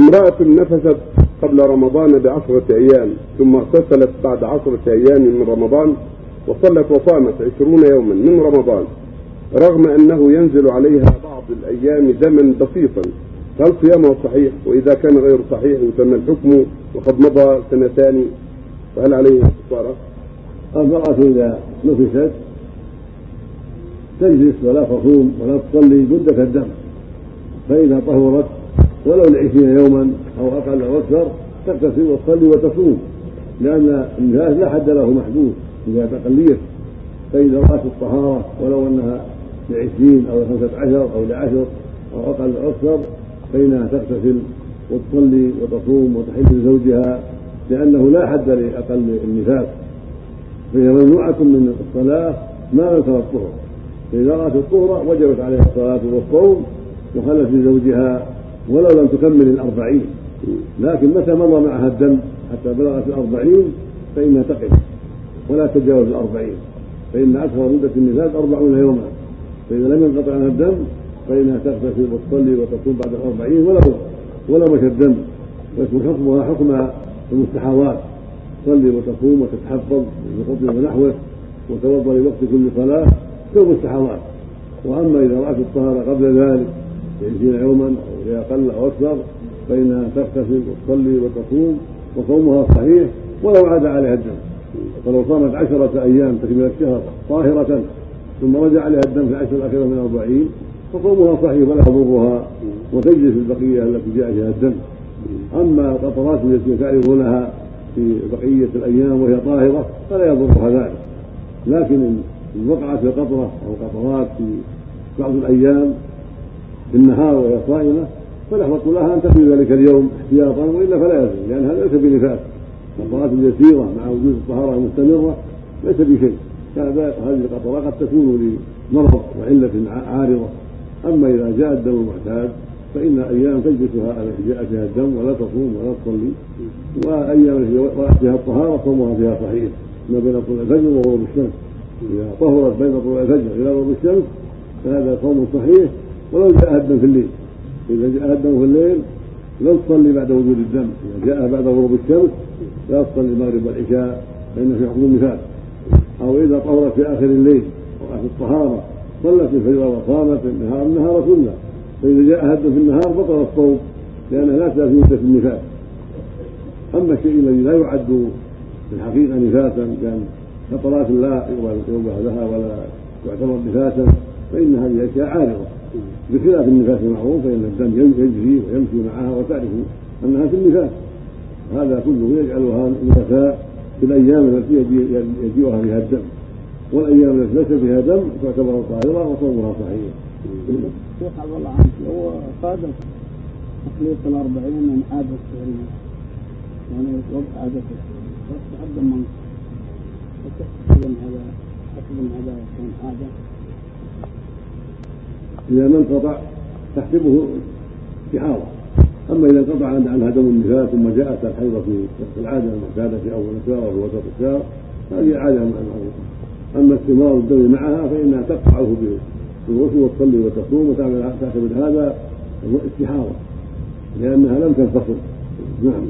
امرأة نفست قبل رمضان بعشرة أيام ثم اغتسلت بعد عشرة أيام من رمضان وصلت وصامت عشرون يوما من رمضان. رغم أنه ينزل عليها بعض الأيام دما بسيطا هل صيامه صحيح؟ وإذا كان غير صحيح يسمى الحكم وقد مضى سنتان. فهل عليه كفارة؟ المرأة إذا نفست تجلس ولا تصوم ولا تصلي مدة الدم. فإذا طهرت ولو لعشرين يوما أو أقل أو أكثر تغتسل وتصلي وتصوم لأن النفاس لا حد له محدود إذا تقليت فإذا رأت الطهارة ولو أنها لعشرين أو لخمسة عشر أو لعشر أو أقل أو أكثر فإنها تغتسل وتصلي وتصوم وتحل لزوجها لأنه لا حد لأقل النفاس. فهي ممنوعة من الصلاة ما ترى الطهر. فإذا رأت الطهر وجبت عليها الصلاة والصوم وخلت لزوجها ولو لم تكمل الأربعين. لكن متى مضى معها الدم حتى بلغت الأربعين؟ فإنها تقف ولا تتجاوز الأربعين. فإن أكثر مدة النفاس أربعون يوما. فإذا لم ينقطع عنها الدم فإنها تغتسل وتصلي وتصوم بعد الأربعين ولو ولو مشى الدم. ويكون حكمها حكم المستحاضات. تصلي وتصوم وتتحفظ بقطن ونحوه وتوضأ لوقت كل صلاة. كالمستحاضات وأما إذا رأت الطهارة قبل ذلك بعشرين يوما أو لاقل أو أكثر فانها تغتسل وتصلي وتصوم وصومها صحيح ولو عاد عليها الدم. فلو صامت عشرة أيام تكمل الشهر طاهرة ثم رجع عليها الدم في العشر الأخيرة من الأربعين فصومها صحيح ولا يضرها وتجلس البقية التي جاء فيها الدم. أما القطرات التي تعرفونها في بقية الأيام وهي طاهرة فلا يضرها ذلك. لكن إن وقعت في قطرة أو قطرات في بعض الأيام في النهار وهي صائمة فنحرص لها أن تقضي ذلك اليوم احتياطا وإلا فلا يلزم لأن هذا ليس بنفاس. القطرات اليسيرة مع وجود الطهارة المستمرة ليس بشيء. هذه القطرات قد تكون لمرض وعلة عارضة. أما إذا جاء الدم المعتاد فإن أيام تجلسها التي جاء فيها الدم ولا تصوم ولا تصلي وأيام التي رأت فيها الطهارة صومها فيها صحيح. ما بين طلوع الفجر وغروب الشمس. إذا طهرت بين طلوع الفجر إلى غروب الشمس فهذا صوم صحيح ولو جاء الدم في الليل. إذا جاء الدم في الليل لا تصلي بعد وجود الدم. إذا جاء بعد غروب الشمس لا تصلي المغرب والعشاء فإن في حكم النفاس أو إذا طهرت في آخر الليل أو في الطهارة صلت الفجر وصامت النهار النهار كله. فإذا جاء هد في النهار بطل الصوم لأنها لا في مدة النفاس. أما الشيء الذي لا يعد في الحقيقة نفاسا كان قطرات لا يوضع لها ولا يعتبر نفاسا فإن هذه أشياء عارضة. بخلاف النفاس المعروف فإن الدم يجري ويمشي معها وتعرف أنها في النفاس. هذا كله يجعلها نفساء في الأيام التي يجيئها فيها الدم. والأيام التي ليس فيها دم تعتبر طاهرة وصومها صحيح. الشيخ عبد الله عنك هو قادر تخليط الأربعين من عادة يعني وقت عادته وتقدم من هذا حسب هذا يكون عادة. إذا ما انقطع تحسبه استحاضة أما إذا انقطع عنها دم النفاس ثم جاءت الحيضة في العادة المعتادة في أول الشهر أو في وسط الشهر هذه عادة معروفة أما استمرار الدم معها فإنها تقطعه بالغسل وتصلي وتصوم وتعتبر هذا استحاضة. لأنها لم تنفصل. نعم.